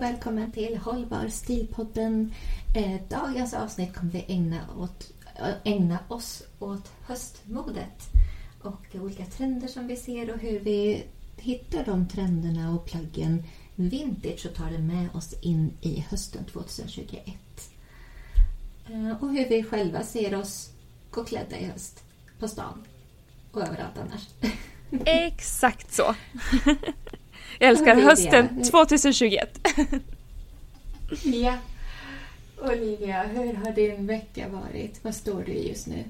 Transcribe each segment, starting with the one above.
Och välkommen till Hållbar stilpodden. Eh, dagens avsnitt kommer vi ägna, åt, eh, ägna oss åt höstmodet och olika trender som vi ser och hur vi hittar de trenderna och plaggen vintage och tar det med oss in i hösten 2021. Eh, och hur vi själva ser oss gå klädda i höst på stan och överallt annars. Exakt så. Jag älskar Olivia. hösten 2021. Ja. Olivia, hur har din vecka varit? Vad står du i just nu?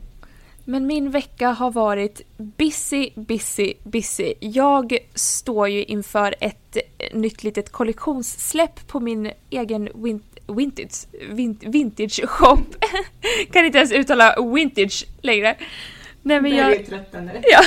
Men min vecka har varit busy, busy, busy. Jag står ju inför ett nytt litet kollektionssläpp på min egen win vintage, vin vintage shop. kan inte ens uttala vintage längre. Nej men jag... Ja.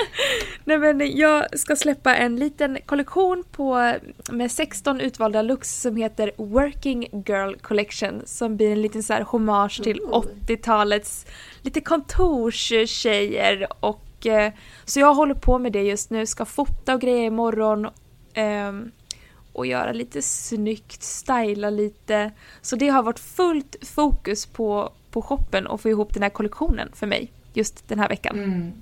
Nej men jag ska släppa en liten kollektion på, med 16 utvalda looks som heter Working Girl Collection som blir en liten så här hommage till Ooh. 80-talets lite kontorstjejer och eh, så jag håller på med det just nu, ska fota och grejer imorgon ehm, och göra lite snyggt, styla lite. Så det har varit fullt fokus på, på shoppen och få ihop den här kollektionen för mig just den här veckan. Mm.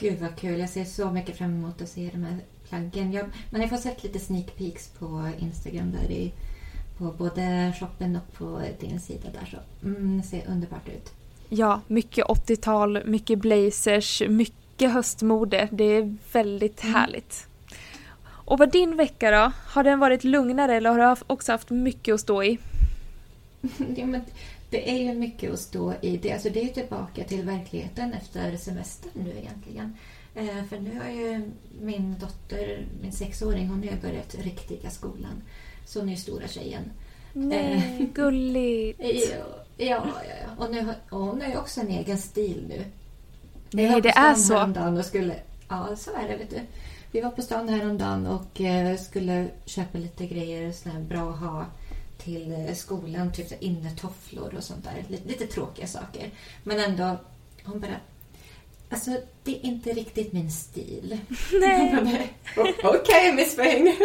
Gud vad kul. Jag ser så mycket fram emot att se de här plaggen. Jag, man har fått sett lite sneak peeks på Instagram där i, på både shoppen och på din sida där. Så mm, det ser underbart ut. Ja, mycket 80-tal, mycket blazers, mycket höstmode. Det är väldigt Mm. härligt. Och vad din vecka då? Har den varit lugnare eller har du också haft mycket att stå i? ja, men det är ju mycket att stå i. Det, alltså det är tillbaka till verkligheten efter semestern nu egentligen. Eh, för nu har ju min dotter, min sexåring, hon har ju börjat riktiga skolan. Så hon är ju stora tjejen. Nej, gulligt. Ja, ja, ja. Och, nu, har- och hon har ju också en egen stil nu. Nej, det stan är så. Och skulle, ja, så är det. Vet du. Vi var på stan häromdagen och eh, skulle köpa lite grejer såna här bra ha till eh, skolan. Typ innetofflor och sånt där. Lite, lite tråkiga saker. Men ändå, hon bara... Alltså, det är inte riktigt min stil. Nej. Okej, Miss Peng.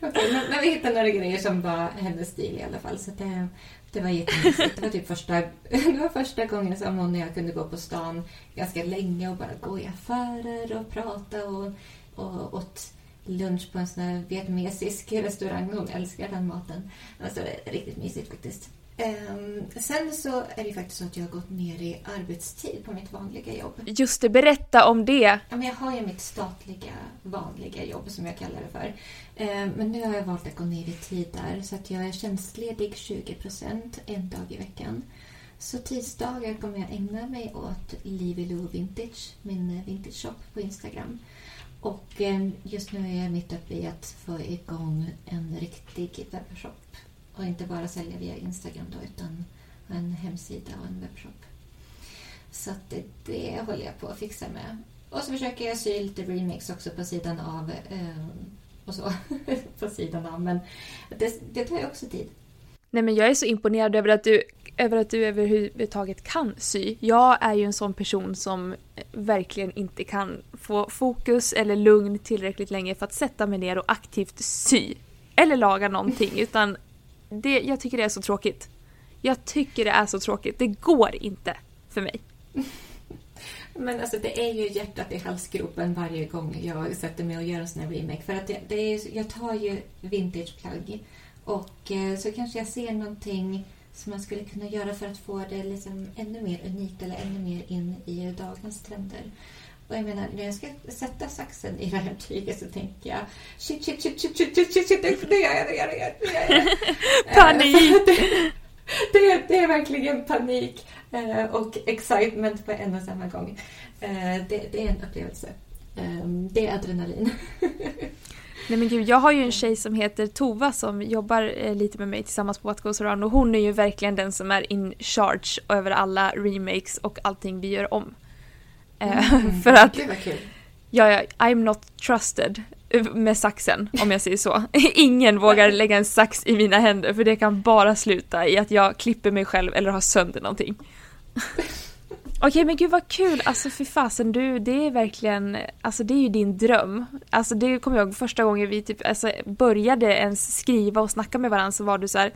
Okej, men, men vi hittade några grejer som var hennes stil i alla fall. Så det, det var jättemysigt. Det var typ första, det var första gången som hon och jag kunde gå på stan ganska länge och bara gå i affärer och prata och, och åt lunch på en sån här vietnamesisk restaurang. Hon älskar den maten. Alltså, det är riktigt mysigt faktiskt. Ehm, sen så är det ju faktiskt så att jag har gått ner i arbetstid på mitt vanliga jobb. Just det, berätta om det. Ja, men jag har ju mitt statliga, vanliga jobb som jag kallar det för. Eh, Men nu har jag valt att gå ner i tid där så att jag är tjänstledig 20% en dag i veckan. Så tisdagar kommer jag ägna mig åt Livy Lou Vintage, min vintage shop på Instagram. Och eh, just nu är jag mitt uppe i att få igång en riktig webbshop. Och inte bara sälja via Instagram då, utan en hemsida och en webbshop. Så att det, det håller jag på att fixa med. Och så försöker jag sy lite remix också på sidan av. Eh, och så. på sidan av. Men det, det tar ju också tid. Nej men jag är så imponerad över att du, över att du överhuvudtaget kan sy. Jag är ju en sån person som verkligen inte kan få fokus eller lugn tillräckligt länge för att sätta mig ner och aktivt sy. Eller laga någonting utan det, jag tycker det är så tråkigt. Jag tycker det är så tråkigt. Det går inte för mig. Men alltså det är ju hjärtat i halsgropen varje gång jag sätter mig och gör en sån här remake. För att det, det är, jag tar ju vintageplagg och eh, så kanske jag ser någonting som man skulle kunna göra för att få det liksom ännu mer unikt eller ännu mer in i dagens trender. Och jag menar, när jag ska sätta saxen i det här tyget så tänker jag shit, shit, shit, shit, shit, shit, shit, shit nu gör jag, nu gör jag, nu gör jag. Panik! det, är, det är verkligen panik eh, och excitement på en och samma gång. Eh, det, det är en upplevelse. Ehm, det är adrenalin. Nej men gud, jag har ju en tjej som heter Tova som jobbar eh, lite med mig tillsammans på What Goes Around och hon är ju verkligen den som är in charge över alla remakes och allting vi gör om. Eh, mm, för att... Det var kul. Ja, ja, I'm not trusted med saxen om jag säger så. Ingen vågar lägga en sax i mina händer för det kan bara sluta i att jag klipper mig själv eller har sönder någonting. Okej men gud vad kul, alltså fy fasen du, det är verkligen, alltså det är ju din dröm. Alltså det kommer jag ihåg första gången vi typ alltså, började ens skriva och snacka med varandra så var du så här,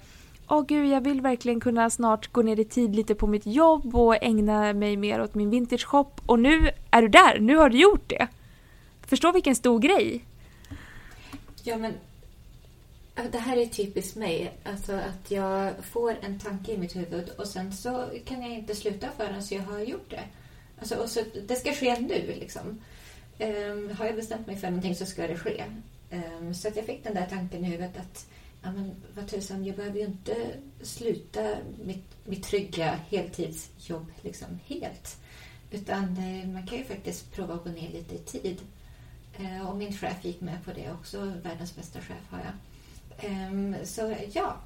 Åh gud, jag vill verkligen kunna snart gå ner i tid lite på mitt jobb och ägna mig mer åt min vintage shop. Och nu är du där, nu har du gjort det. Förstå vilken stor grej. Ja men det här är typiskt mig. Alltså att jag får en tanke i mitt huvud och sen så kan jag inte sluta förrän jag har gjort det. Alltså, och så, det ska ske nu liksom. Um, har jag bestämt mig för någonting så ska det ske. Um, så att jag fick den där tanken i huvudet att ja, men, vad tusan, jag behöver ju inte sluta mitt, mitt trygga heltidsjobb liksom helt. Utan eh, man kan ju faktiskt prova att gå ner lite i tid. Ehm, och min chef gick med på det också. Världens bästa chef har jag. Um, så ja,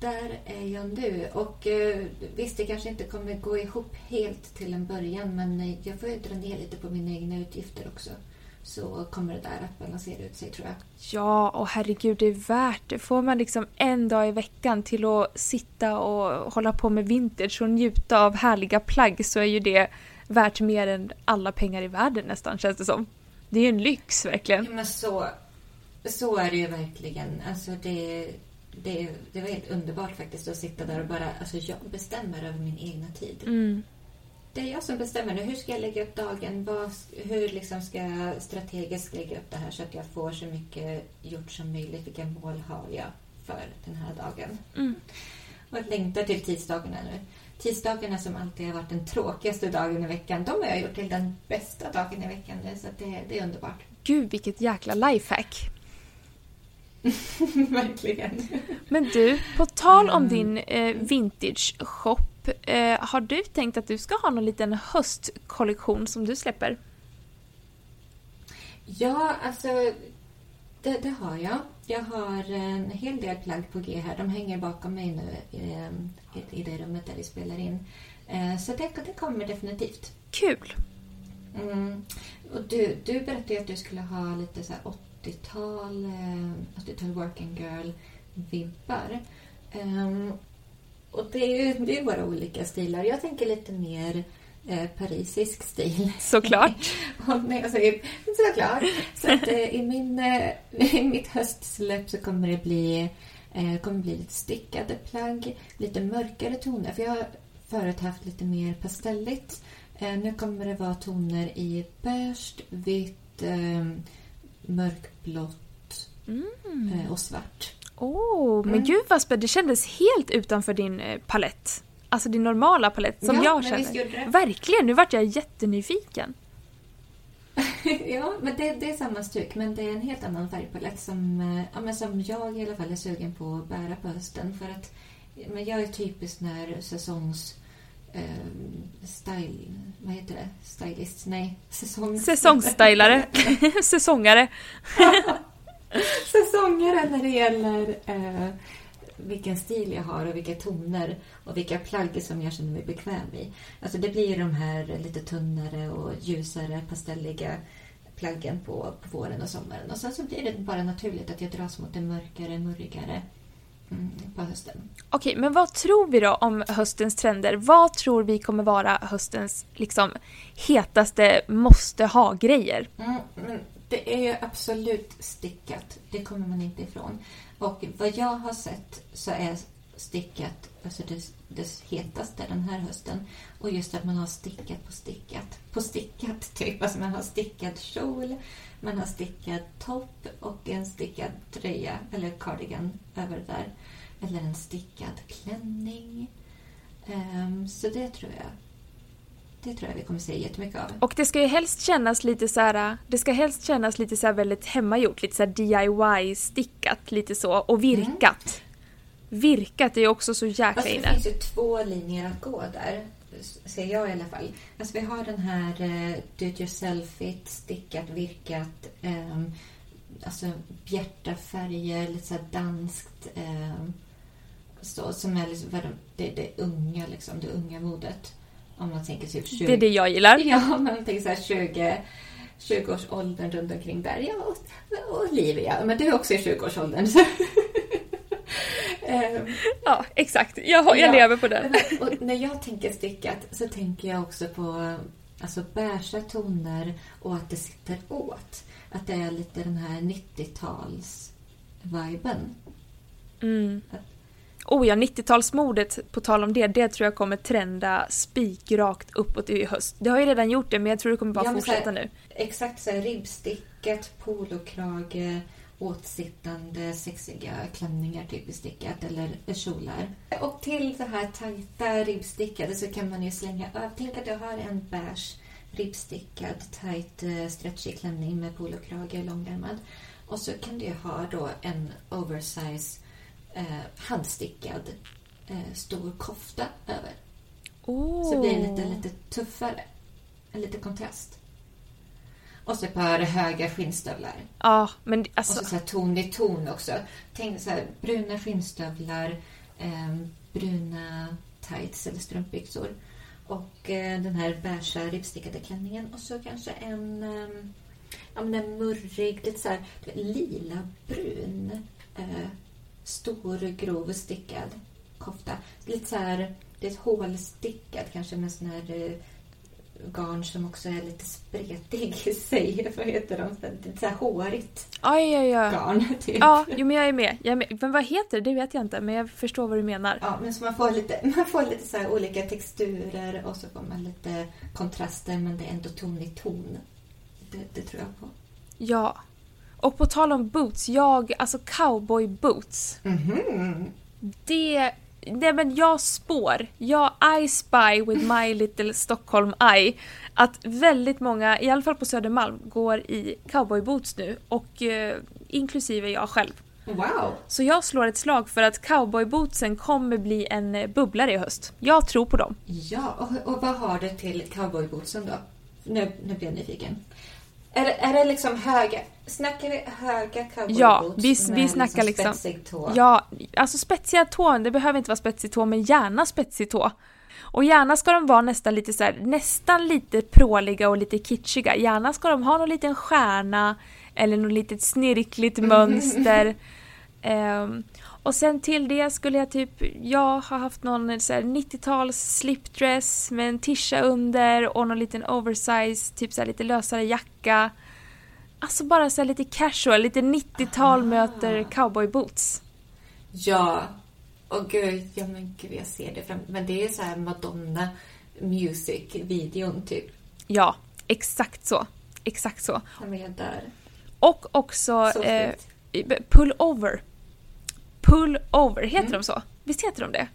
där är jag nu. Och uh, visst, det kanske inte kommer gå ihop helt till en början men jag får ju dra ner lite på mina egna utgifter också. Så kommer det där att balansera ut sig tror jag. Ja, och herregud det är värt det. Får man liksom en dag i veckan till att sitta och hålla på med vintage och njuta av härliga plagg så är ju det värt mer än alla pengar i världen nästan känns det som. Det är ju en lyx verkligen. Ja, men så, så är det ju verkligen. Alltså det, det, det var helt underbart faktiskt att sitta där och bara... Alltså jag bestämmer över min egna tid. Mm. Det är jag som bestämmer nu. Hur ska jag lägga upp dagen? Vad, hur liksom ska jag strategiskt lägga upp det här så att jag får så mycket gjort som möjligt? Vilka mål har jag för den här dagen? Mm. Och att längta till tisdagarna nu. Tisdagarna som alltid har varit den tråkigaste dagen i veckan, de har jag gjort till den bästa dagen i veckan nu. Så det, det är underbart. Gud, vilket jäkla lifehack. Verkligen. Men du, på tal om din eh, vintage shop. Eh, har du tänkt att du ska ha någon liten höstkollektion som du släpper? Ja, alltså det, det, har jag. Jag har en hel del plagg på G här. De hänger bakom mig nu eh, i, i det rummet där vi spelar in. Eh, så det, det kommer definitivt. Kul! Mm. Och du, du berättade att du skulle ha lite så 80-tal, 80-tal eh, working girl-vibbar. Um, och det är ju det är våra olika stilar. Jag tänker lite mer eh, parisisk stil. Såklart. och nej, alltså, såklart. Så att, eh, i, min, eh, i mitt höstsläpp så kommer det bli, eh, kommer bli lite stickade plagg, lite mörkare toner. För jag har förut haft lite mer pastelligt. Eh, nu kommer det vara toner i beige, vitt, eh, mörkblått mm. eh, och svart. Oh, men mm. gud vad spännande. Det kändes helt utanför din eh, palett. Alltså din normala palett som ja, jag känner. Verkligen, nu vart jag jättenyfiken. ja, men det, det, är samma stuk men det är en helt annan färgpalett som, eh, ja, men som jag i alla fall är sugen på att bära på hösten. För att men jag är typiskt när säsongs eh, style... Vad heter det? Stylist? Nej, säsong... Säsongsstylare. Säsongare. Säsongare när det gäller eh, vilken stil jag har och vilka toner och vilka plagg som jag känner mig bekväm i. Alltså det blir de här lite tunnare och ljusare pastelliga plaggen på, på våren och sommaren. Och sen så blir det bara naturligt att jag dras mot det mörkare, murrigare på hösten. Okej, men vad tror vi då om höstens trender? Vad tror vi kommer vara höstens liksom hetaste måste ha-grejer? Mm, men det är ju absolut stickat. Det kommer man inte ifrån. Och vad jag har sett så är stickat alltså det, det hetaste den här hösten. Och just att man har stickat på stickat. På stickat, typ. Alltså man har stickad kjol, man har stickad topp och en stickad tröja, eller cardigan, över där. Eller en stickad klänning. Um, så det tror jag. Det tror jag vi kommer se jättemycket av. Och det ska ju helst kännas lite så här, det ska helst kännas lite så väldigt hemmagjort, lite så DIY-stickat, lite så, och virkat. Mm. Virkat är ju också så jäkla alltså, inne. Det finns ju två linjer att gå där, ser jag i alla fall. Alltså vi har den här uh, do it yourself-it, stickat, virkat, um, alltså bjärta färger, lite så danskt. Um, så, som är liksom, det, det unga, liksom, det unga modet. Om man tänker typ 20... Det är det jag gillar. Ja, om man tänker så här 20... 20-årsåldern runt omkring där. Ja, och, och Olivia, men du är också i 20-årsåldern. um, ja, exakt. Jag, jag ja, lever på det. och när jag tänker stickat så tänker jag också på alltså beiga toner och att det sitter åt. Att det är lite den här 90-tals-viben. Mm. Oh ja, 90-talsmodet, på tal om det, det tror jag kommer trenda spikrakt uppåt i höst. Det har ju redan gjort det, men jag tror det kommer bara ja, fortsätta här, nu. Exakt så här, ribbstickat, polokrage, åtsittande, sexiga klänningar typ stickat eller kjolar. Och till det här tajta ribbstickade så kan man ju slänga över. Tänk att jag har en beige ribbstickad, tajt, eh, stretchig klänning med polokrage, långärmad. Och så kan du ha då en oversize eh, handstickad eh, stor kofta över. Oh. Så blir det lite, lite tuffare. En liten kontrast. Och så ett par höga skinnstövlar. Ja, men alltså... Och så, så här ton i ton också. Tänk så här, bruna skinnstövlar, eh, bruna tights eller strumpbyxor. Och eh, den här beiga ribbstickade klänningen. Och så kanske en, eh, ja, men en murrig, lite så här lila brun eh, stor, grov, stickad kofta. Lite så här, det är hålstickad kanske med sån här eh, garn som också är lite spretig i sig. Vad heter de? Lite så här hårigt aj, aj, aj. garn. Typ. Ja, jo, men jag är, med. jag är med. Men vad heter det? Det vet jag inte, men jag förstår vad du menar. Ja, men så man får lite, man får lite så olika texturer och så får man lite kontraster men det är ändå ton i ton. Det, det tror jag på. Ja, och på tal om boots, jag, alltså cowboy boots. Mm -hmm. Det, det, men jag spår, jag I spy with my little Stockholm eye att väldigt många, i alla fall på Södermalm, går i cowboyboots nu och eh, inklusive jag själv. Wow! Så jag slår ett slag för att cowboybootsen kommer bli en bubblare i höst. Jag tror på dem. Ja, och, och vad har du till cowboybootsen då? Nu, nu blir jag nyfiken. Är, är det liksom höga, snackar vi höga cowboyboots Ja, vi, vi snackar liksom... liksom spetsig tå? Ja, alltså spetsiga tån, det behöver inte vara spetsig tå, men gärna spetsig tå. Och gärna ska de vara nästan lite så här, nästan lite pråliga och lite kitschiga. Gärna ska de ha någon liten stjärna eller något litet snirkligt mönster. um, och sen till det skulle jag typ, jag har haft någon 90-tals slipdress med en tisha under och någon liten oversize, typ så lite lösare jacka. Alltså bara så lite casual, lite 90-tal ah. möter cowboyboots. Ja, och gud, ja men gud jag ser det fram Men det är så här Madonna Music-videon typ. Ja, exakt så. Exakt så. Jag är där. Och också eh, pull over pull over, heter mm. de så? Visst heter de det?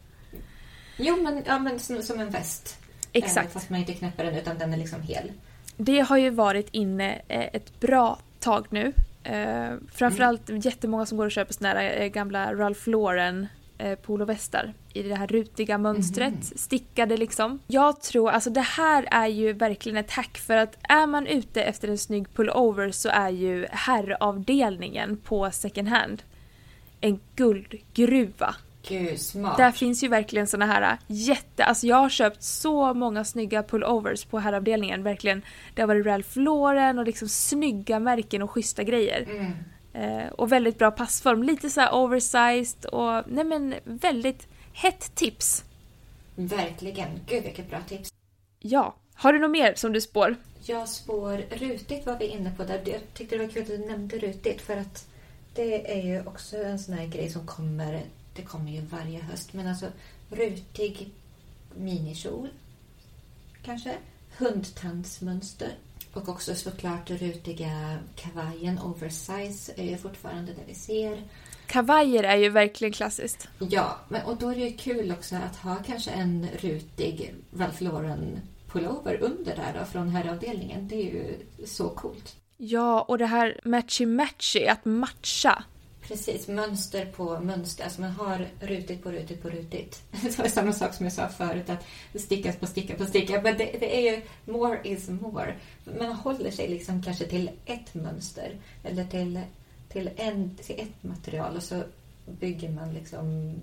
Jo, men, ja, men som, som en väst. Exakt. Eh, fast man inte knäpper den utan den är liksom hel. Det har ju varit inne eh, ett bra tag nu. Eh, framförallt mm. jättemånga som går och köper såna här gamla Ralph Lauren polovästar i det här rutiga mönstret, mm. stickade liksom. Jag tror, alltså det här är ju verkligen ett hack för att är man ute efter en snygg pullover så är ju herravdelningen på second hand en guldgruva. gud, smart. Där finns ju verkligen såna här jätte... Alltså jag har köpt så många snygga pullovers på herravdelningen. Verkligen. Det har varit Ralph Lauren och liksom snygga märken och schyssta grejer. Mm. Eh, och väldigt bra passform. Lite så här oversized och nej men väldigt hett tips. Verkligen. Gud, vilket bra tips. Ja. Har du något mer som du spår? Jag spår rutigt var vi inne på där. Jag tyckte det var kul att du nämnde rutigt för att det är ju också en sån här grej som kommer. Det kommer ju varje höst. Men alltså rutig minikjol. Kanske. Hundtandsmönster. Och också såklart rutiga kavajen. Oversize är ju fortfarande det vi ser. Kavajer är ju verkligen klassiskt. Ja, men, och då är det ju kul också att ha kanske en rutig Ralph Lauren pullover under där då, från herravdelningen. Det är ju så coolt. Ja, och det här matchy-matchy, att matcha. Precis, mönster på mönster. Alltså man har rutigt på rutigt på rutigt. Det var samma sak som jag sa förut, att stickas på sticka på sticka. Men det, det är ju more is more. Man håller sig liksom kanske till ett mönster eller till, till, en, till ett material och så bygger man liksom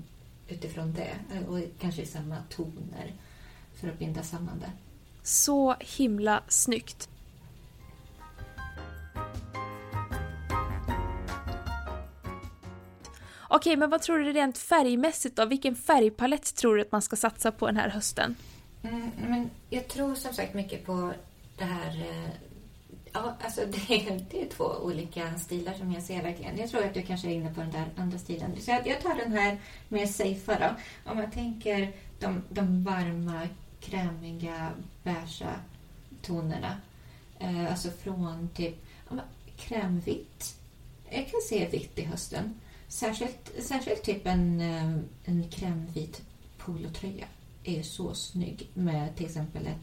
utifrån det. Och kanske i samma toner för att binda samman det. Så himla snyggt. Okej, men vad tror du rent färgmässigt då? Vilken färgpalett tror du att man ska satsa på den här hösten? Mm, men jag tror som sagt mycket på det här... Eh, ja, alltså det är, det är två olika stilar som jag ser verkligen. Jag tror att du kanske är inne på den där andra stilen. Så jag, jag tar den här mer safe då. Om man tänker de, de varma, krämiga, beiga tonerna. Eh, alltså från typ krämvitt. Jag kan se vitt i hösten. Särskilt, särskilt typ en, eh, en krämvit polotröja är så snygg med till exempel en,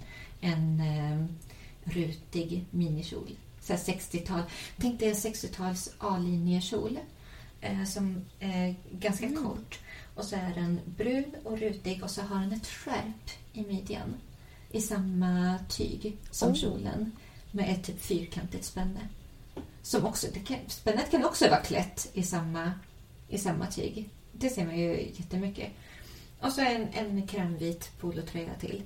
en eh, rutig minikjol. Så här 60-tal. Tänk dig en 60-tals A-linjekjol eh, som är ganska Mm. kort. Och så är den brun och rutig och så har den ett skärp i midjan i samma tyg som Oh. kjolen med ett typ fyrkantigt spänne. Som också, det kan, spännet kan också vara klätt i samma, i samma tyg. Det ser man ju jättemycket. Och så en, en krämvit polotröja till.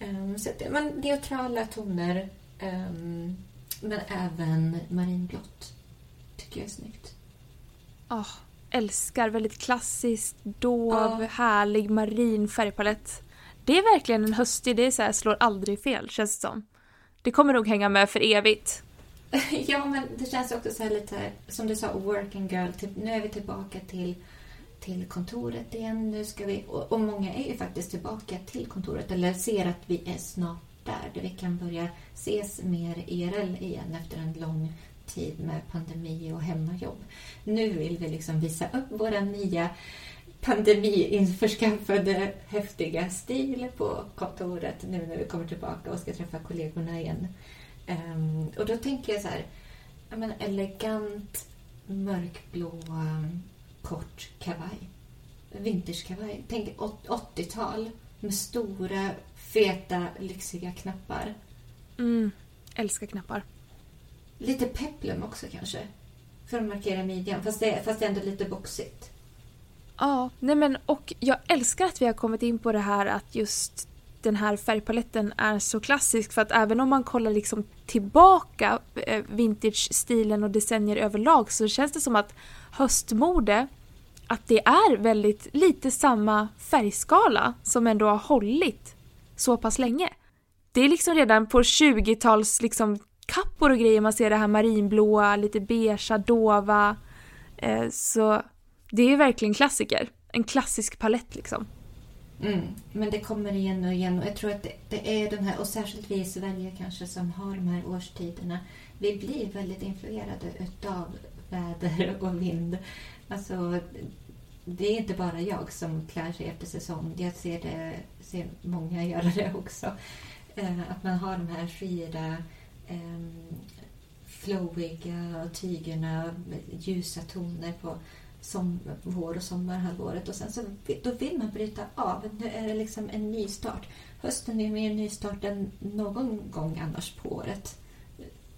Um, så det- men neutrala toner, ehm, men även marinblått. Tycker jag är snyggt. Åh, älskar väldigt klassiskt, dov, Ja. härlig marin färgpalett. Det är verkligen en höstig, det är så här, slår aldrig fel känns det som. Det kommer nog hänga med för evigt. ja, men det känns också så här lite, som du sa, working girl. Typ, nu är vi tillbaka till, till kontoret igen. Nu ska vi, och, och många är ju faktiskt tillbaka till kontoret eller ser att vi är snart där. Där vi kan börja ses mer IRL igen efter en lång tid med pandemi och hemmajobb. Nu vill vi liksom visa upp våra nya pandemi-införskaffade häftiga stil på kontoret nu när vi kommer tillbaka och ska träffa kollegorna igen. Ehm, och då tänker jag så här, ja, men elegant mörkblå um, kort kavaj. Vintagekavaj. Tänk åt- 80-tal med stora, feta, lyxiga knappar. Mm, älskar knappar. Lite peplum också kanske. För att markera midjan, fast det, fast det är ändå lite boxigt. Ja, nej men och jag älskar att vi har kommit in på det här att just den här färgpaletten är så klassisk för att även om man kollar liksom tillbaka eh, vintage-stilen och decennier överlag så känns det som att höstmode att det är väldigt lite samma färgskala som ändå har hållit så pass länge. Det är liksom redan på 20-tals liksom kappor och grejer man ser det här marinblåa, lite beigea, dova. Eh, så det är verkligen klassiker. En klassisk palett liksom. Mm, men det kommer igen och igen och jag tror att det, det är den här, och särskilt vi i Sverige kanske som har de här årstiderna. Vi blir väldigt influerade utav väder och vind. Alltså, det är inte bara jag som klär sig efter säsong. Jag ser, det, ser många göra det också. Eh, att man har de här skira, eh, flowiga tygerna, ljusa toner på som vår och sommarhalvåret och sen så då vill man bryta av. Nu är det liksom en ny start. Hösten är mer nystart än någon gång annars på året.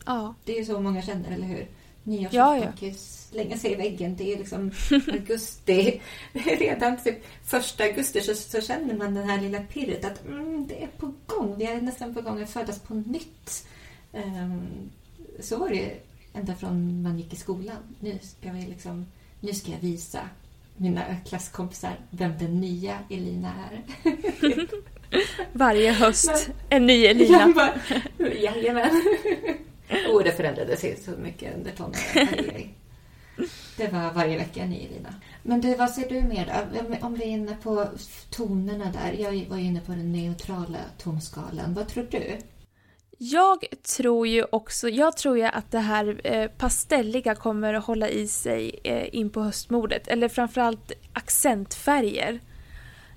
Ja, Det är ju så många känner, eller hur? nyårsafton ja, ja. ju slänga sig i väggen. Det är liksom augusti. Redan typ första augusti så, så, känner man den här lilla pirret att mm, det är på gång. Vi är nästan på gång att födas på nytt. Um, så var det ända från man gick i skolan. Nu ska, vi liksom, nu ska jag visa mina klasskompisar vem den nya Elina är. Varje höst Men, en ny Elina. Bara, jajamän. oh, det förändrades så mycket under tonåren. Det var varje vecka en ny Elina. Men du, vad ser du mer då? Om vi är inne på tonerna där. Jag var inne på den neutrala tonskalan. Vad tror du? Jag tror ju också, jag tror ju att det här eh, pastelliga kommer att hålla i sig eh, in på höstmodet. Eller framförallt accentfärger.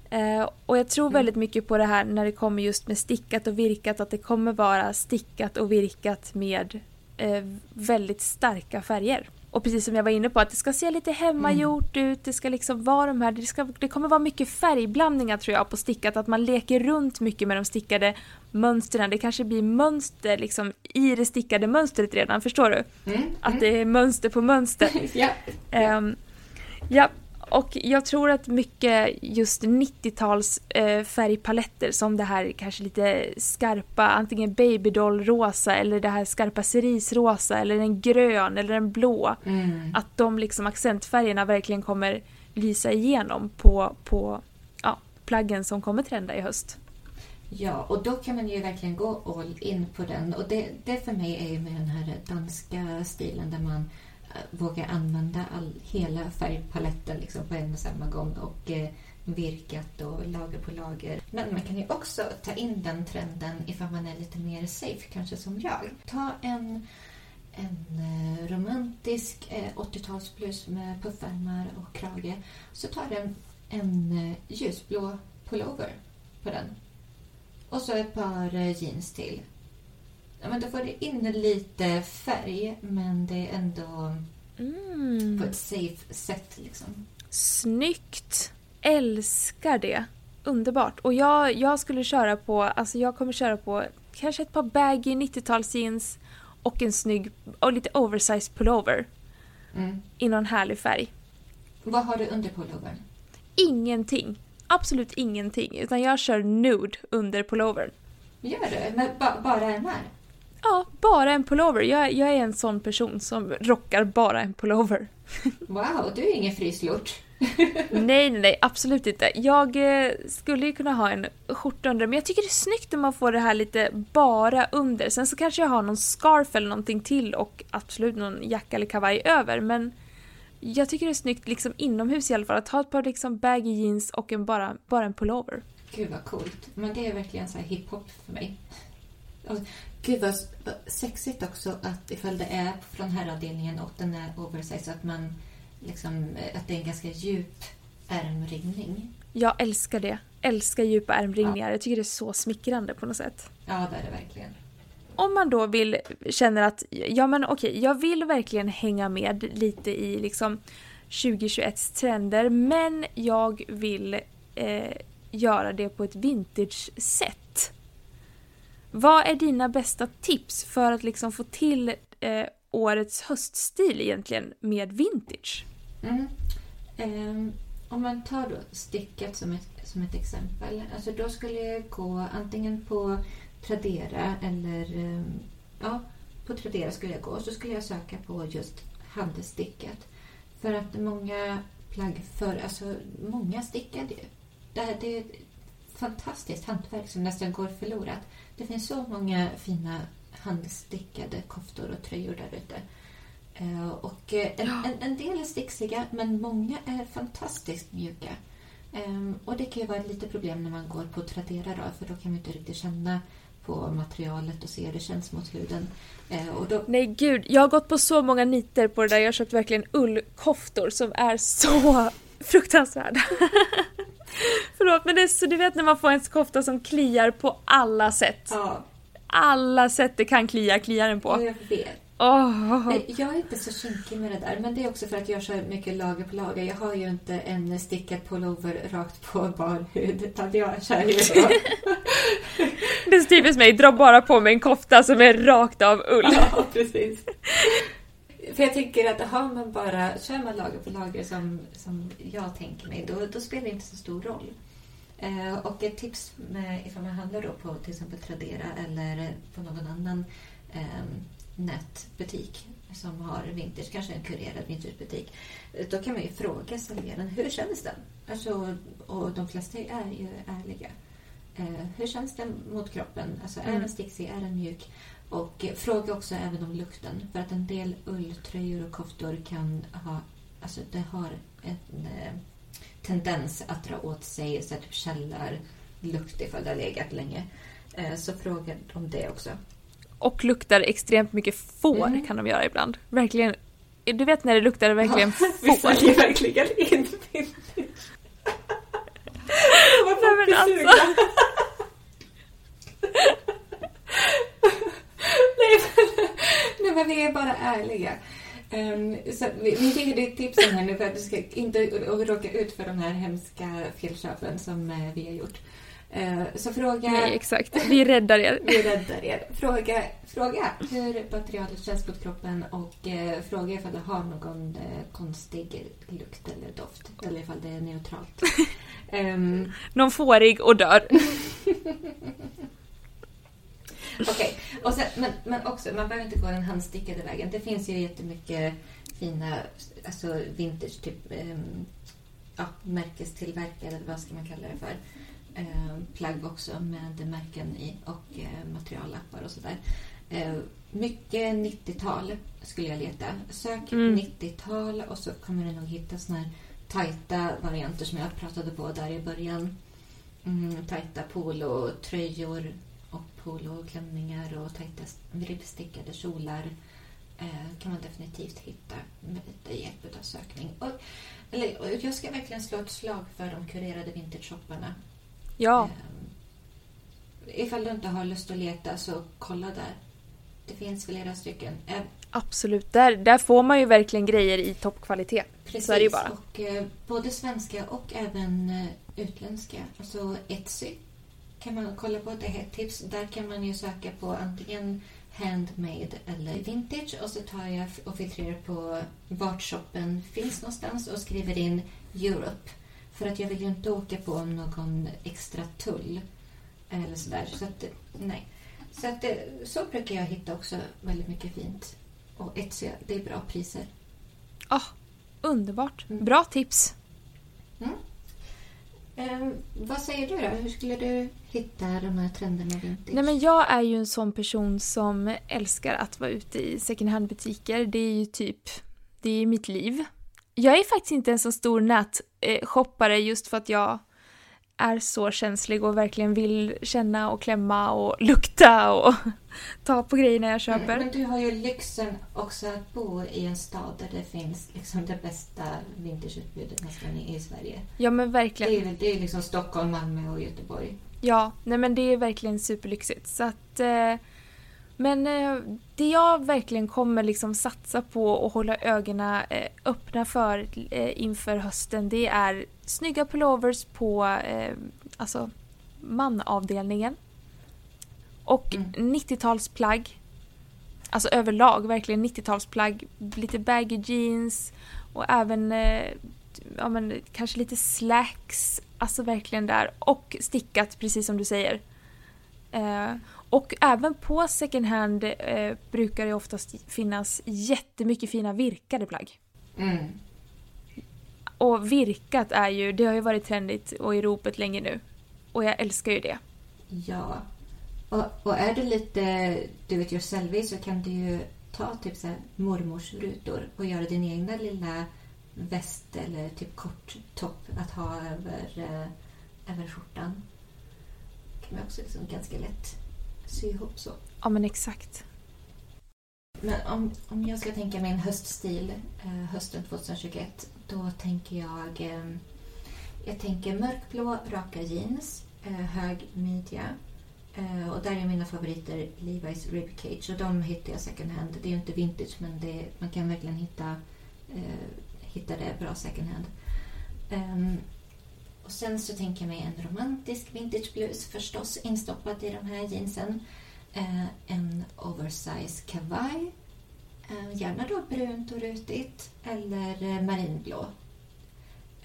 Eh, och jag tror mm. väldigt mycket på det här när det kommer just med stickat och virkat. Att det kommer vara stickat och virkat med eh, väldigt starka färger. Och precis som jag var inne på, att det ska se lite hemmagjort mm. ut, det ska liksom vara de här, det, ska, det kommer vara mycket färgblandningar tror jag på stickat, att man leker runt mycket med de stickade mönstren. Det kanske blir mönster liksom i det stickade mönstret redan, förstår du? Mm. Att mm. det är mönster på mönster. ja. Um, ja, och jag tror att mycket just 90-tals eh, färgpaletter som det här kanske lite skarpa, antingen babydoll-rosa eller det här skarpa cerisrosa eller en grön eller en blå. Mm. Att de liksom accentfärgerna verkligen kommer lysa igenom på, på ja, plaggen som kommer trenda i höst. Ja, och då kan man ju verkligen gå all in på den. Och det, det för mig är ju med den här danska stilen där man våga använda all, hela färgpaletten liksom på en och samma gång och eh, virkat och lager på lager. Men man kan ju också ta in den trenden ifall man är lite mer safe, kanske som jag. Ta en, en eh, romantisk eh, 80-talsblus med puffärmar och krage. Så tar den en eh, ljusblå pullover på den. Och så ett par eh, jeans till ja, men då får det in lite färg men det är ändå mm. på ett safe sätt. Liksom. Snyggt! Älskar det. Underbart. Och jag, jag skulle köra på, alltså jag kommer köra på kanske ett par baggy 90-talsjeans och en snygg och lite oversized pullover. Mm. I någon härlig färg. Vad har du under pullovern? Ingenting. Absolut ingenting. Utan jag kör nude under pullovern. Gör du? Men ba bara en här? Ja, bara en pullover. Jag, jag är en sån person som rockar bara en pullover. Wow, du är ingen frislort. nej, nej, nej, absolut inte. Jag eh, skulle ju kunna ha en skjorta under, men jag tycker det är snyggt när man får det här lite bara under. Sen så kanske jag har någon scarf eller någonting till och absolut någon jacka eller kavaj över, men jag tycker det är snyggt liksom inomhus i alla fall att ha ett par liksom baggy jeans och en bara, bara en pullover. Gud vad coolt. Men det är verkligen så hiphop för mig. Gud vad sexigt också att ifall det är från herravdelningen och den är oversized att man liksom, att det är en ganska djup ärmringning. Jag älskar det. Älskar djupa ärmringningar. Ja. Jag tycker det är så smickrande på något sätt. Ja, det är det verkligen. Om man då vill, känner att, ja men okej, jag vill verkligen hänga med lite i liksom 2021s trender men jag vill eh, göra det på ett vintage-sätt. Vad är dina bästa tips för att liksom få till eh, årets höststil egentligen med vintage? Mm. Um, om man tar då stycket som ett, som ett exempel. Alltså då skulle jag gå antingen på Tradera eller um, ja, på Tradera skulle jag gå och så skulle jag söka på just handsticket. För att många plagg för, alltså många stickade ju. Det, det är ett fantastiskt hantverk som nästan går förlorat. Det finns så många fina handstickade koftor och tröjor där ute. Uh, och uh, en, en, en, del är stixiga, men många är fantastiskt mjuka. Um, och det kan ju vara ett litet problem när man går på Tradera då, för då kan man inte riktigt känna på materialet och se hur det känns mot huden. Uh, då... Nej gud, jag har gått på så många niter på det där. Jag har köpt verkligen ullkoftor som är så fruktansvärda. Förlåt men det är så du vet när man får en kofta som kliar på alla sätt. Ja. Alla sätt det kan klia, kliar den på. Jag vet. Oh. Jag är inte så kinkig med det där, men det är också för att jag kör mycket lager på lager. Jag har ju inte en stickad pullover rakt på bar hud, utan jag kör ju så. det är typiskt mig, dra bara på mig en kofta som är rakt av ull. Ja, precis. för jag tänker att har man bara, kör man lager på lager som, som jag tänker mig, då, då spelar det inte så stor roll. Eh, och ett tips med, ifall man handlar då på till exempel Tradera eller på någon annan eh, nätbutik som har vintage, kanske en kurerad vintagebutik. Då kan man ju fråga säljaren, hur känns den? Alltså, och de flesta är ju ärliga. Eh, hur känns den mot kroppen? Alltså, är Mm. den sticksig? Är den mjuk? Och fråga också även om lukten. För att en del ulltröjor och koftor kan ha... Alltså det har en eh, tendens att dra åt sig så här, typ källarlukt ifall det har legat länge. Eh, så fråga om det också. Och luktar extremt mycket får Mm. kan de göra ibland. Verkligen. Du vet när det luktar verkligen Vi får. säljer verkligen in. Vad folk sugna. nej, men, nej, men vi är bara ärliga. Um, så vi, vi ger dig tipsen här nu för att du ska inte råka ut för de här hemska felköpen som eh, vi har gjort. Eh, så fråga... Nej, exakt. Vi räddar er. Vi räddar er. Fråga, fråga hur materialet känns mot kroppen och eh, fråga ifall det har någon eh, konstig lukt eller doft. Eller ifall det är neutralt. Ehm, Någon fårig och dör. Okej, sen, men, men också, man behöver inte gå den handstickade vägen. Det finns ju jättemycket fina alltså vintage, typ ehm, ja, märkestillverkade, eller vad ska man kalla det för? Ehm, plagg också med märken i och eh, materiallappar och sådär. Ehm, mycket 90-tal skulle jag leta. Sök Mm. 90-tal och så kommer du nog hitta såna här tajta varianter som jag pratade på där i början. Mm, tajta polotröjor och poloklänningar och tajta ribbstickade kjolar eh, kan man definitivt hitta med hjälp av sökning. Och, eller, och jag ska verkligen slå ett slag för de kurerade vintage-shopparna. Ja, Eh, ifall du inte har lust att leta så kolla där. Det finns flera stycken. Eh, absolut. Där, där får man ju verkligen grejer i toppkvalitet. Precis, Så är det ju bara. och både svenska och även utländska. Alltså Etsy kan man kolla på, ett tips. Där kan man ju söka på antingen handmade eller vintage och så tar jag och filtrerar på vart shoppen finns någonstans och skriver in Europe. För att jag vill ju inte åka på någon extra tull eller sådär. Så att, nej. Så att det, så brukar jag hitta också väldigt mycket fint. Och Etsy, det är bra priser. Ah, underbart. Mm. Bra tips. Eh, vad säger du då? Hur skulle du hitta de här trenderna vintage? Nej, men jag är ju en sån person som älskar att vara ute i second hand-butiker. Det är ju typ, det är mitt liv. Jag är faktiskt inte en så stor nätshoppare just för att jag är så känslig och verkligen vill känna och klämma och lukta och ta på grejerna jag köper. Men du har ju lyxen också att bo i en stad där det finns liksom det bästa vintageutbudet nästan i, Sverige. Ja men Det verkligen. är, det är liksom Stockholm, Malmö och Göteborg. Ja, nej men det är verkligen superlyxigt. Så att, eh, men eh, det jag verkligen kommer liksom satsa på och hålla ögonen eh, öppna för eh, inför hösten det är snygga pullovers på eh, alltså manavdelningen. Och Mm. 90-talsplagg. Alltså överlag, verkligen 90-talsplagg. Lite baggy jeans och även eh, ja, men, kanske lite slacks. Alltså verkligen där. Och stickat, precis som du säger. Eh, och även på second hand eh, brukar det oftast finnas jättemycket fina virkade plagg. Mm. Och virkat är ju, det har ju varit trendigt och i ropet länge nu. Och jag älskar ju det. Ja. Och, och är du lite do it yourself så kan du ju ta typ så mormors rutor och göra din egna lilla väst eller typ kort topp att ha över, eh, över skjortan. kan man också liksom ganska lätt sy ihop så. Ja men exakt. Men om, om jag ska tänka mig en höststil eh, hösten 2021 då tänker jag eh, jag tänker mörkblå raka jeans, eh, hög midja eh, och där är mina favoriter Levi's Ribcage och de hittar jag second hand. Det är ju inte vintage men det, man kan verkligen hitta, hitta det bra second hand. Ehm, och sen så tänker jag mig en romantisk vintageblus förstås instoppad i de här jeansen. Eh, en oversize kavaj. Eh, gärna då brunt och rutigt eller eh, marinblå.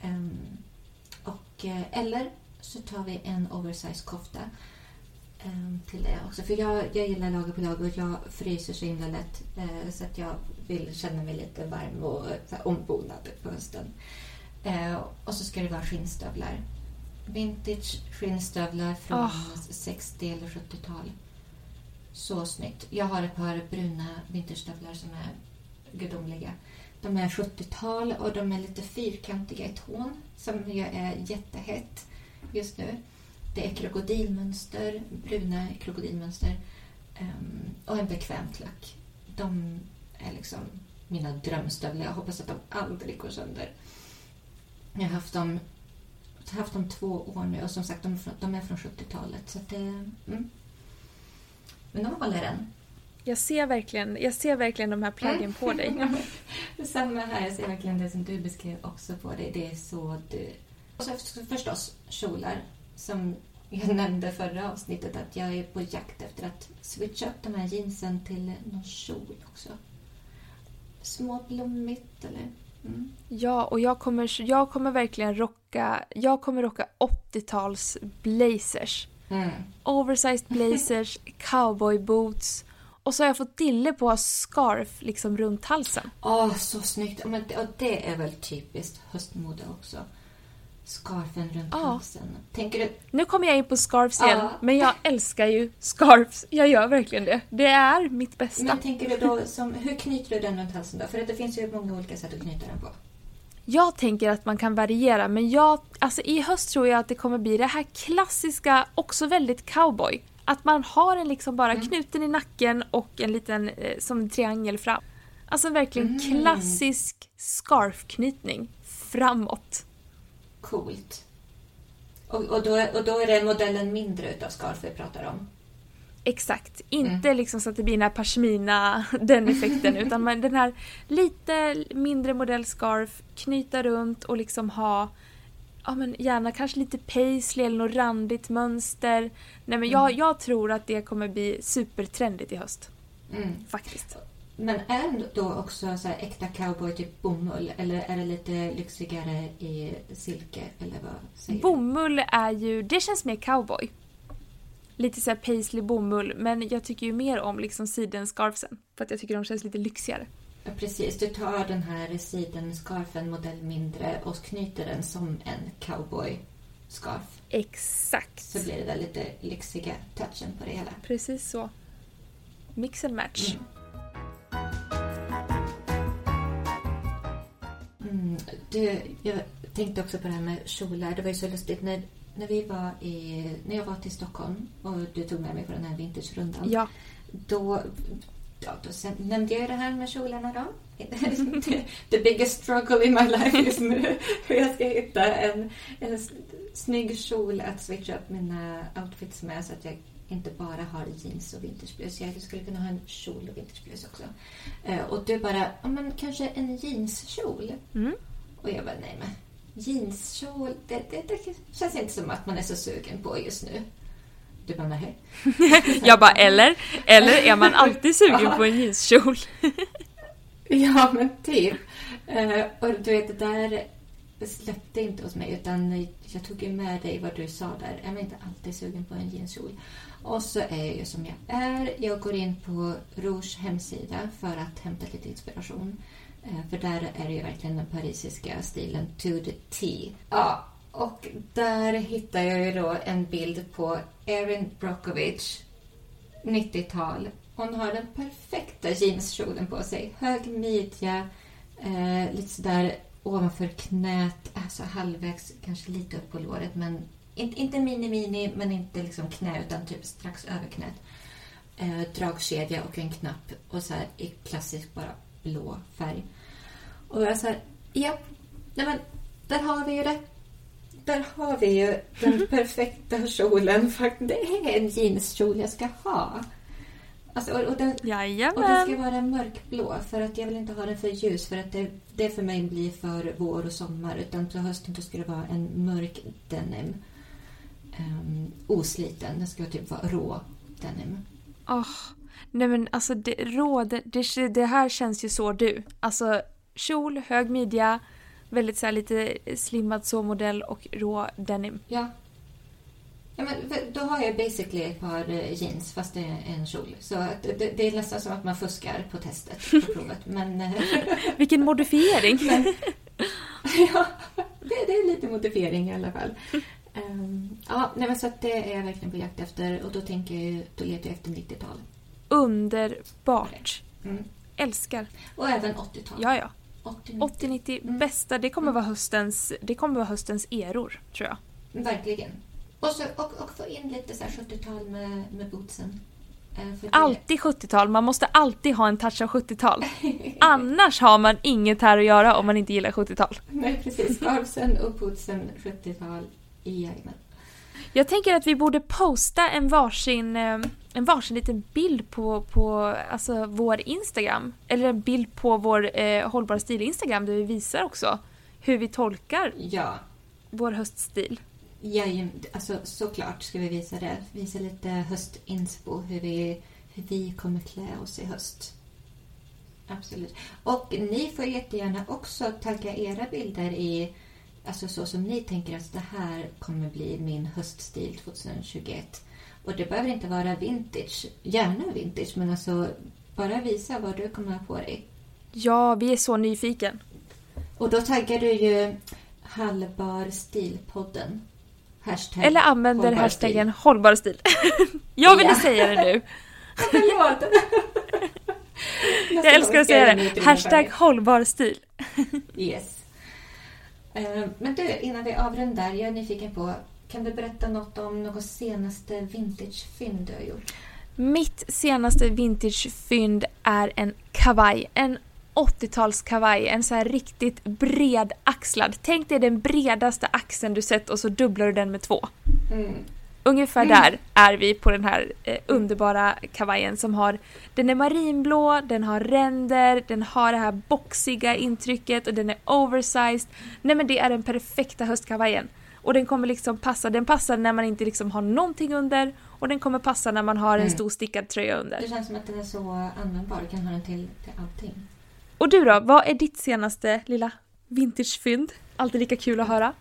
Ehm, och, eh, eller så tar vi en oversize kofta ehm, till det också. För jag, jag gillar lager på lager och jag fryser så himla lätt. Så att jag vill känna mig lite varm och ombonad på hösten. Och så ska det vara skinnstövlar. Vintage skinnstövlar från Ah. 60 eller 70-tal. Så snyggt. Jag har ett par bruna vinterstövlar som är gudomliga. De är 70-tal och de är lite fyrkantiga i tån som ju är jättehett just nu. Det är krokodilmönster, bruna krokodilmönster ehm, och en bekväm klack. De är liksom mina drömstövlar. Jag hoppas att de aldrig går sönder. Jag har haft dem, haft dem två år nu och som sagt de, är från- de är från 70-talet. Så att det, mm. Men de håller än. Jag ser verkligen, jag ser verkligen de här plaggen på dig. Samma här, jag ser verkligen det som du beskrev också på dig. Det är så du... Och så förstås kjolar, som jag nämnde förra avsnittet att jag är på jakt efter att switcha upp de här jeansen till någon kjol också. Småblommigt eller... Mm. Ja, och jag kommer, jag kommer verkligen rocka, jag kommer rocka 80-tals blazers. Mm. Oversized blazers, cowboy boots och så har jag fått dille på scarf liksom runt halsen. Åh, så snyggt! Men, det- och det är väl typiskt höstmode också. Scarfen runt Ja. halsen. Tänker du... Nu kommer jag in på scarfs igen, Ja. men jag älskar ju scarfs. Jag gör verkligen det. Det är mitt bästa. Men tänker du då som... Hur knyter du den runt halsen då? För det finns ju många olika sätt att knyta den på. Jag tänker att man kan variera, men jag, alltså i höst tror jag att det kommer bli det här klassiska, också väldigt cowboy. Att man har den liksom bara Mm. knuten i nacken och en liten eh, som en triangel fram. Alltså verkligen Mm. klassisk scarfknytning framåt. Coolt. Och, och, då, och då är det modellen mindre utav scarf vi pratar om. Exakt, inte liksom så att det blir den här pashmina, den effekten, utan man, den här lite mindre modell scarf, knyta runt och liksom ha Ja men gärna kanske lite paisley eller något randigt mönster. Nej men jag, jag tror att det kommer bli supertrendigt i höst. Mm. Faktiskt. Men är det då också så här äkta cowboy, typ bomull? Eller är det lite lyxigare i silke? Eller vad säger? Bomull är ju, det känns mer cowboy. Lite såhär paisley bomull, men jag tycker ju mer om liksom sidenscarfsen. För att jag tycker de känns lite lyxigare. Ja, precis. Du tar den här sidenscarfen modell mindre och knyter den som en cowboy-scarf. Exakt. Så blir det där lite lyxiga touchen på det hela. Precis så. Mix and match. Mm, du, jag tänkte också på det här med kjolar. Det var ju så lustigt när, när, vi var i, när jag var till Stockholm och du tog med mig på den här vintagerundan. Ja. Då, ja, då sen, nämnde jag det här med kjolarna då. the, the biggest struggle in my life just nu. Hur jag ska hitta en, en snygg kjol att switcha upp mina outfits med så att jag inte bara har jeans och vintageblus. Jag skulle kunna ha en kjol och vintageblus också. Eh, och du bara, ja men kanske en jeanskjol. Mm. Och jag bara, nej men jeanskjol, det, det, det känns inte som att man är så sugen på just nu. Du bara, nej. Jag bara, eller? Eller är man alltid sugen på en jeanskjol? Ja, men typ. Eh, och du vet, det där släppte inte hos mig utan jag tog ju med dig vad du sa där. Jag är inte alltid sugen på en jeanskjol. Och så är jag ju som jag är. Jag går in på Rouge hemsida för att hämta lite inspiration. Eh, för där är det ju verkligen den parisiska stilen to the T. Ja, och där hittar jag ju då en bild på Erin Brockovich 90-tal. Hon har den perfekta jeanskjolen på sig. Hög midja, eh, lite sådär ovanför knät, alltså halvvägs, kanske lite upp på låret. Men inte, inte mini-mini, men inte liksom knä, utan typ strax över knät. Eh, dragkedja och en knapp och så här i klassisk bara blå färg. Och jag här, ja, nej men där har vi ju det. Där har vi ju den perfekta kjolen. Det är en jeanskjol jag ska ha. Alltså, och, och, den, och den ska Jajamän. vara mörkblå för att jag vill inte ha den för ljus för att det, det för mig blir för vår och sommar utan på hösten då ska det vara en mörk denim. Um, osliten, den ska typ vara rå denim. Åh, Nej men alltså det, råder, det, det här känns ju så du. Alltså kjol, hög midja, väldigt så här lite slimmad så-modell och rå denim. Ja. ja men, då har jag basically ett par eh, jeans fast det är en kjol. Så det, det är nästan som att man fuskar på testet, på provet. Men, eh, Vilken modifiering! men, ja, det, det är lite modifiering i alla fall. Um, ja, nej, men så att det är jag verkligen på jakt efter och då tänker jag, då letar jag efter 90-tal. Underbart! Mm. Älskar! Och även 80-tal. Ja, ja. 80, 80-90, Mm. bästa. Det kommer vara höstens, det kommer vara höstens eror, tror jag. Verkligen. Och, så, och, och få in lite så här 70-tal med, med bootsen. Eh, Alltid 70-tal, man måste alltid ha en touch av 70-tal. Annars har man inget här att göra om man inte gillar 70-tal. Nej, precis. Scarfsen och bootsen 70-tal. Jajamän. Jag tänker att vi borde posta en varsin, eh, en varsin liten bild på, på alltså vår Instagram. Eller en bild på vår eh, Hållbar stil-Instagram där vi visar också hur vi tolkar Ja, vår höststil. jajamän. Alltså, såklart ska vi visa det. Visa lite höstinspo, hur vi, hur vi kommer klä oss i höst. Absolut. Och ni får jättegärna också tagga era bilder i Alltså så som ni tänker att det här kommer bli min höststil 2021. Och det behöver inte vara vintage. Gärna vintage, men alltså bara visa vad du kommer ha på dig. Ja, vi är så nyfiken. Och då taggar du ju Hallbar stilpodden. Hashtag Eller använder hållbar hashtaggen hållbar stil. jag ville Ja. säga det nu. stil. Förlåt! Jag älskar att säga det. Hashtag hållbar stil. Yes. Eh, Men du, innan vi avrundar, jag är nyfiken på, kan du berätta något om något senaste vintagefynd du har gjort? Mitt senaste vintagefynd är en kavaj. En 80-talskavaj. En så här riktigt bred axlad. Tänk dig den bredaste axeln du sett och så dubblar du den med två. Mm. Ungefär Mm. där är vi på den här eh, underbara kavajen som har Den är marinblå, den har ränder, den har det här boxiga intrycket och den är oversized. Nej men det är den perfekta höstkavajen. Och den kommer liksom passa, den passar när man inte liksom har någonting under och den kommer passa när man har en Mm. stor stickad tröja under. Det känns som att den är så användbar, du kan ha den till, till allting. Och du då, vad är ditt senaste lilla vintagefynd? Alltid lika kul att höra.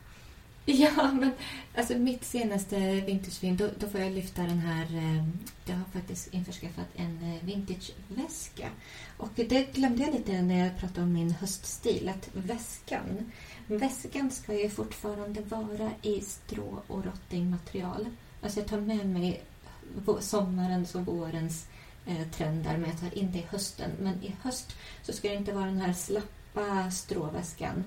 Ja, men alltså mitt senaste vintagefilm då, då får jag lyfta den här... Eh, jag har faktiskt införskaffat en eh, vintageväska. Och det glömde jag lite när jag pratade om min höststil, att väskan, väskan ska ju fortfarande vara i strå och rottingmaterial. Alltså jag tar med mig sommarens och vårens eh, trender, men jag tar in det i hösten. Men i höst så ska det inte vara den här slappa stråväskan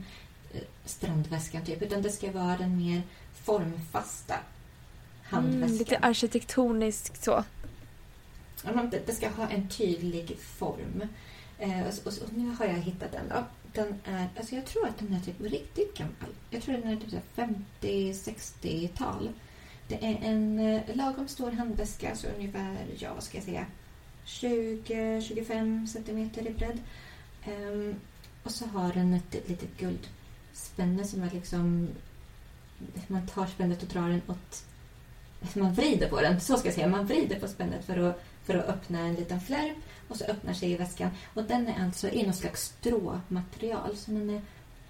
strandväskan typ, utan det ska vara den mer formfasta handväskan. Mm, lite arkitektoniskt så. Det, ska ha en tydlig form. Eh, och, och, och nu har jag hittat den. Då. Den är, alltså jag tror att den är typ riktigt gammal. Jag tror den är typ så här 50-60-tal. Det är en eh, lagom stor handväska, så ungefär, ja vad ska jag säga, 20-25 centimeter i bredd. Ehm, och så har den ett litet guldspänne som är liksom... Man tar spännet och drar den åt... Man vrider på den, så ska jag säga. Man vrider på spännet för att, för att öppna en liten flärp och så öppnar sig i väskan. Och den är alltså i någon slags stråmaterial. Så den är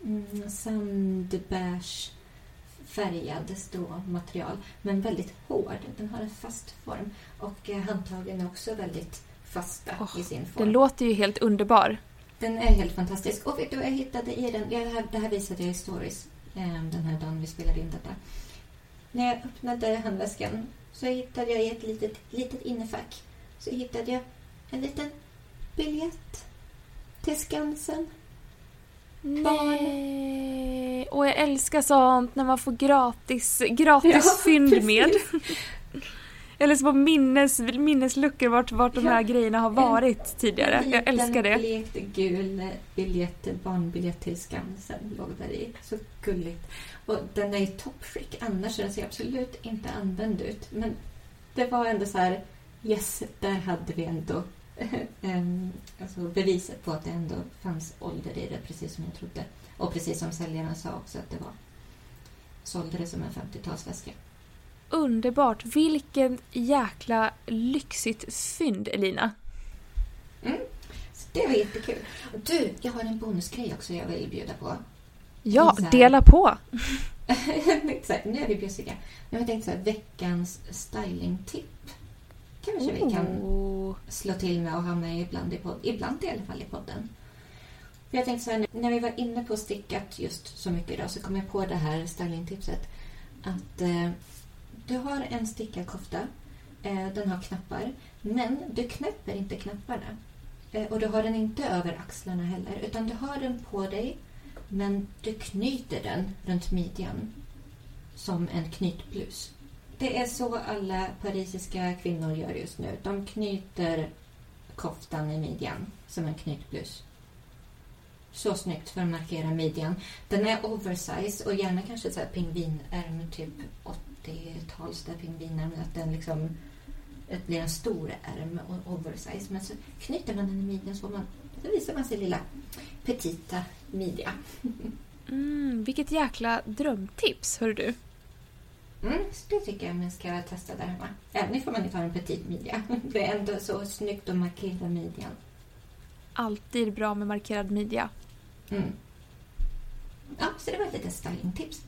mm, sandbärs färgad stråmaterial, men väldigt hård. Den har en fast form. Och eh, handtagen är också väldigt fasta Åh, i sin form. Den låter ju helt underbar. Den är helt fantastisk. Och vet du vad jag hittade i den? Det, här, det här visade jag i stories eh, den här dagen vi spelade in detta. När jag öppnade handväskan så hittade jag i ett litet, litet innefack så hittade jag en liten biljett till Skansen. Nej. Och jag älskar sånt när man får gratis, gratis Ja, fynd precis. med. Eller så på minnes, minnesluckor vart, vart de Ja. här grejerna har varit tidigare. En Jag älskar det. blekt gul biljett, barnbiljett till Skansen låg där i. Så gulligt. Och den är i toppskick annars, den ser absolut inte använd ut. Men det var ändå så här, yes, där hade vi ändå alltså beviset på att det ändå fanns ålder i det, precis som jag trodde. Och precis som säljaren sa också att det var. Sålde det som en 50-talsväska. Underbart. Vilken jäkla lyxigt fynd, Elina. Det var jättekul. Du, jag har en bonusgrej också jag vill bjuda på. Ja, här- dela på! här, nu är vi bjussiga. Jag tänkte så här, veckans stylingtipp. Kanske vi kan Oh. slå till med och ha med ibland i, podd, ibland i alla fall i podden. Jag tänkte så här, när vi var inne på stickat just så mycket idag så kom jag på det här stylingtipset. Att eh, du har en stickad kofta. Eh, den har knappar. Men du knäpper inte knapparna. Eh, och du har den inte över axlarna heller. Utan du har den på dig. Men du knyter den runt midjan. Som en knytblus. Det är så alla parisiska kvinnor gör just nu. De knyter koftan i midjan som en knytblus. Så snyggt för att markera midjan. Den är oversize och gärna kanske så här pingvinärm, typ 80-tals där pingvinärm. Att den liksom det blir en stor ärm och oversize. Men så knyter man den i midjan så, man, så visar man sin lilla petita midja. Mm, vilket jäkla drömtips, hör du. Mm, det tycker jag man ska testa där hemma. Även ifall man inte har en petit midja. Det är ändå så snyggt att markera midjan. Alltid bra med markerad midja. Mm. Ja, så det var ett litet stylingtips.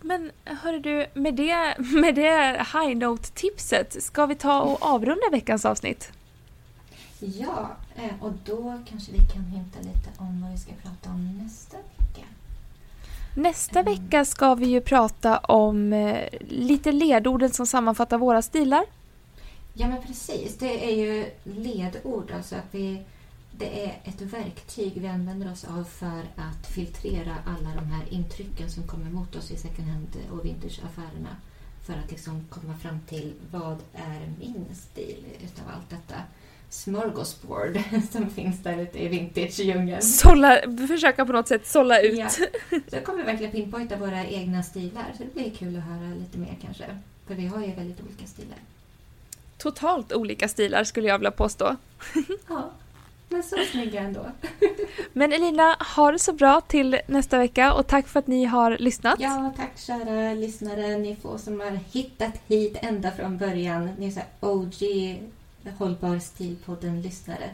Men hörru du, med det, med det high note-tipset ska vi ta och avrunda veckans avsnitt? Ja, eh, och då kanske vi kan hinta lite om vad vi ska prata om nästa vecka. Nästa Mm. vecka ska vi ju prata om eh, lite ledorden som sammanfattar våra stilar. Ja, men precis. Det är ju ledord. Alltså att vi, det är ett verktyg vi använder oss av för att filtrera alla de här intrycken som kommer mot oss i second hand och vintageaffärerna. För att liksom komma fram till vad är min stil utav allt detta smörgåsbord som finns där ute i vintage-djungeln. Sålla, försöka på något sätt sålla ut. Ja. Så jag kommer verkligen pinpointa våra egna stilar. Så det blir kul att höra lite mer kanske. För vi har ju väldigt olika stilar. Totalt olika stilar skulle jag vilja påstå. Ja, men så snygga ändå. Men Elina, ha det så bra till nästa vecka och tack för att ni har lyssnat. Ja, tack kära lyssnare. Ni få som har hittat hit ända från början. Ni är så här OG Hållbar stilpodden-lyssnare.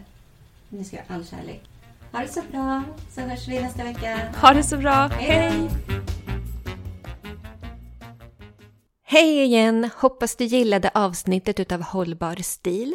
Ni ska ha all kärlek. Ha det så bra, så hörs vi nästa vecka. Ha det så bra. Hej. Hej! Hej igen! Hoppas du gillade avsnittet utav Hållbar stil.